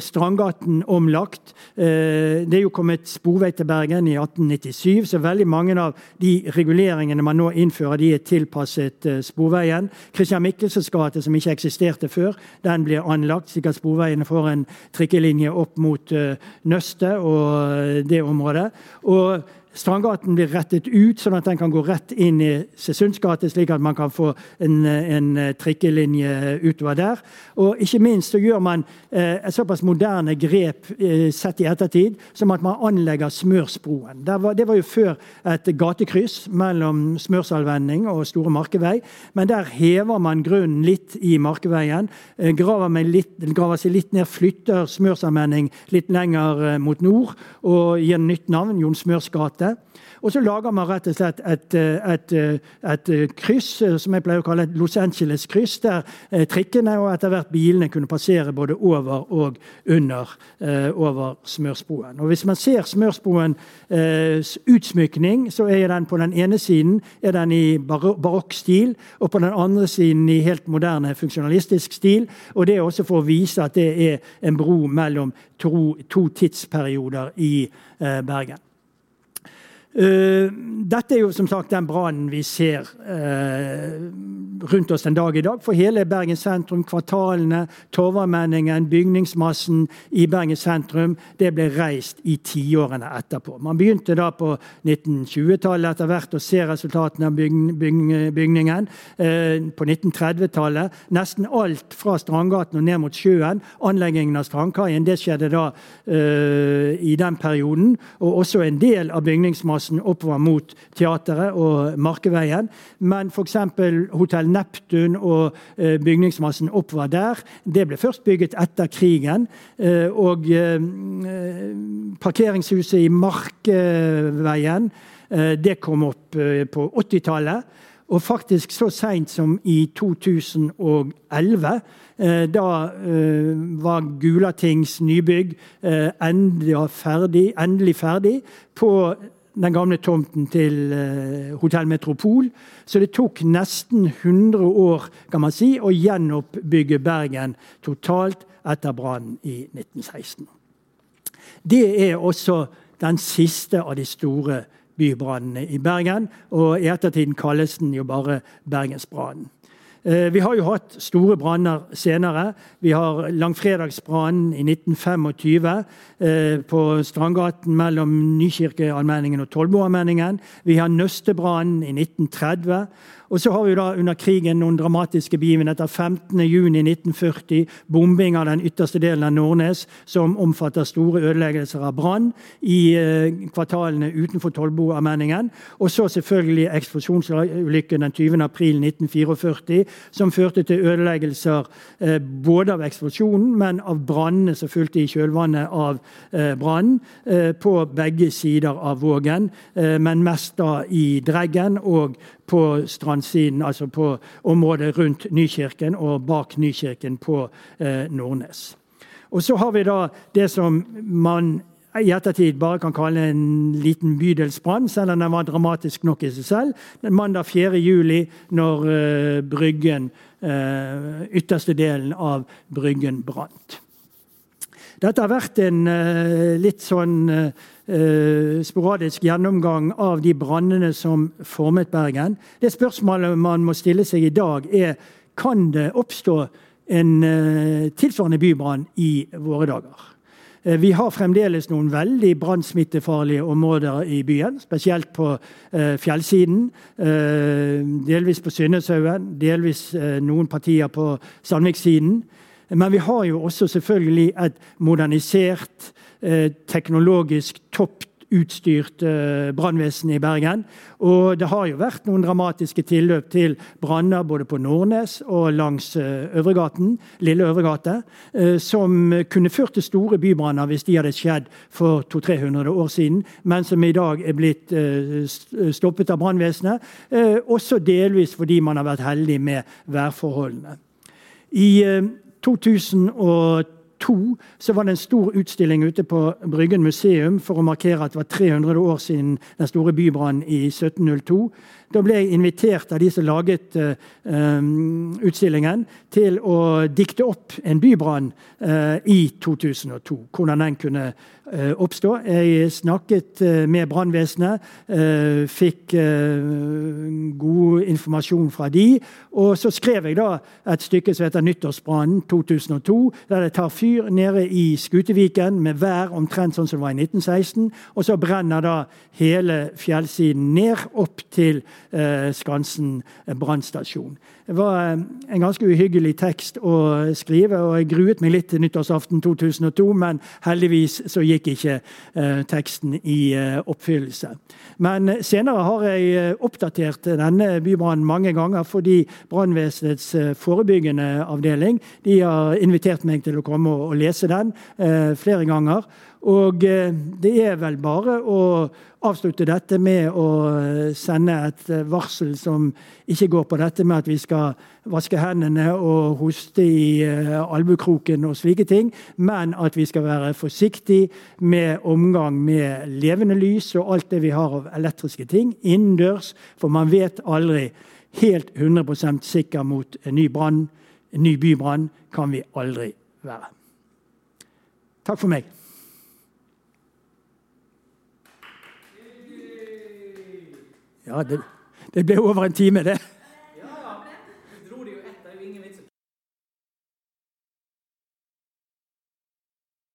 Strandgaten omlagt. Eh, det er jo kommet sporvei til Bergen i 1897, så veldig mange av de reguleringene man nå innfører, de er tilpasset eh, sporveien. Christian Michelsens gate, som ikke eksisterte før, den blir anlagt, slik at sporveiene får en trikkelinje opp mot Nøstet og det området. Og Strandgaten blir rettet ut, sånn at den kan gå rett inn i Sesunds gate, slik at man kan få en, en, trikkelinje utover der. Og ikke minst så gjør man eh, et såpass moderne grep eh, sett i ettertid som at man anlegger Smørsbroen. Var, det var jo før et gatekryss mellom Smørsalvending og Store Markevei, men der hever man grunnen litt i Markeveien. Eh, graver, litt, graver, seg litt ned, flytter Smørsalvending litt lenger eh, mot nord og gir nytt navn, Jon Smørs. Og så lager man rett og slett et, et, et, eh, et, eh, kryss som jeg pleier å kalle et Los Angeles-kryss, der trikkene og etter hvert bilene kunne passere både over og under over smørspoen. Og Hvis man ser smørspoens utsmykning, så er den på den ene siden er den i barokk stil, og på den andre siden i helt moderne funksjonalistisk stil. Og Det er også for å vise at det er en bro mellom to, to tidsperioder i Bergen. Uh, dette er jo som sagt den brannen vi ser uh, rundt oss den dag i dag. For hele Bergen sentrum, kvartalene, Torvamenningen, bygningsmassen i Bergen sentrum, det ble reist i tiårene etterpå. Man begynte da på 1920-tallet etter hvert å se resultatene av byg, byg, bygningen. Uh, på 1930-tallet. Nesten alt fra Strandgaten og ned mot sjøen. Anleggingen av strandkaien det skjedde da i den perioden. Og også en del av bygningsmassen oppover mot teateret og Markeveien. Men f.eks. Hotell Neptun og bygningsmassen oppover der, det ble først bygget etter krigen. Og parkeringshuset i Markeveien, det kom opp på 80-tallet. Og faktisk så seint som i 2011, eh, da eh, var Gulatings nybygg eh, endelig ferdig, endelig ferdig på den gamle tomten til Hotell Metropol. Så det tok nesten 100 år kan man si, å gjenoppbygge Bergen totalt etter brannen i 1916. Det er også den siste av de store bybrannene i Bergen. Og i ettertiden kalles den jo bare Bergensbrannen. Eh, vi har jo hatt store branner senere. Vi har langfredagsbrannen i 1925 eh, på Strandgaten mellom Nykirkeallmenningen og Tollboallmenningen. Vi har Nøstebrannen i 1930. Og så har vi da under krigen noen dramatiske begivenheter. 15.6.1940, bombing av den ytterste delen av Nordnes, som omfatter store ødeleggelser av brann i eh, kvartalene utenfor Tollboallmenningen. Og så selvfølgelig eksplosjonsulykken den 20.4.1944, som førte til ødeleggelser eh, både av eksplosjonen, men av brannene som fulgte i kjølvannet av eh, brannen, på begge sider av Vågen, men mest da i Dreggen og på strandsiden, altså på området rundt Nykirken og bak Nykirken på eh, Nordnes. Og så har vi da det som man i ettertid bare kan kalle en liten bydelsbrann, selv om den var dramatisk nok i seg selv. Den mandag 4. juli, når uh, Bryggen, uh, ytterste delen av Bryggen brant. Dette har vært en uh, litt sånn sporadisk gjennomgang av de brannene som formet Bergen. Det spørsmålet man må stille seg i dag, er kan det oppstå en tilsvarende bybrann i våre dager. Vi har fremdeles noen veldig brannsmittefarlige områder i byen, spesielt på eh, fjellsiden. Eh, delvis på Synneshaugen, delvis eh, noen partier på Sandvikssiden. Men vi har jo også selvfølgelig et modernisert, eh, teknologisk topputstyrt eh, brannvesen i Bergen. Og det har jo vært noen dramatiske tilløp til branner både på Nordnes og langs eh, Øvregaten, Lille Øvregate, som kunne ført til store bybranner hvis de hadde skjedd for 200-300 år siden, men som i dag er blitt stoppet av brannvesenet. Også delvis fordi man har vært heldig med værforholdene. I 2002 så var det en stor utstilling ute på Bryggen museum for å markere at det var 300 år siden den store bybrannen i 1702. Da ble jeg invitert av de som laget uh, utstillingen, til å dikte opp en bybrann uh, i 2002. Hvordan den kunne oppstå. Jeg snakket med brannvesenet, fikk god informasjon fra de, og så skrev jeg da et stykke som heter 'Nyttårsbrannen 2002', der det tar fyr nede i Skuteviken med vær omtrent sånn som det var i 1916. Og så brenner da hele fjellsiden ned opp til Eh, Skansen brannstasjon. Det var eh, en ganske uhyggelig tekst å skrive, og jeg gruet meg litt til nyttårsaften 2002, men heldigvis så gikk ikke eh, teksten i oppfyllelse. Men senere har jeg oppdatert denne bybrannen mange ganger fordi brannvesenets forebyggende avdeling de har invitert meg til å komme og lese den flere ganger. Og eh, det er vel bare å avslutte dette med å eh, sende et eh, varsel som ikke går på dette med at vi skal vaske hendene og hoste i albukroken og slike ting, men at vi skal være forsiktige med omgang med levende lys og alt det vi har av elektriske ting innendørs, for man vet aldri helt 100% sikker mot en ny brann. En ny bybrann kan vi aldri være. Takk for meg. Ja, det, det ble over en time, det.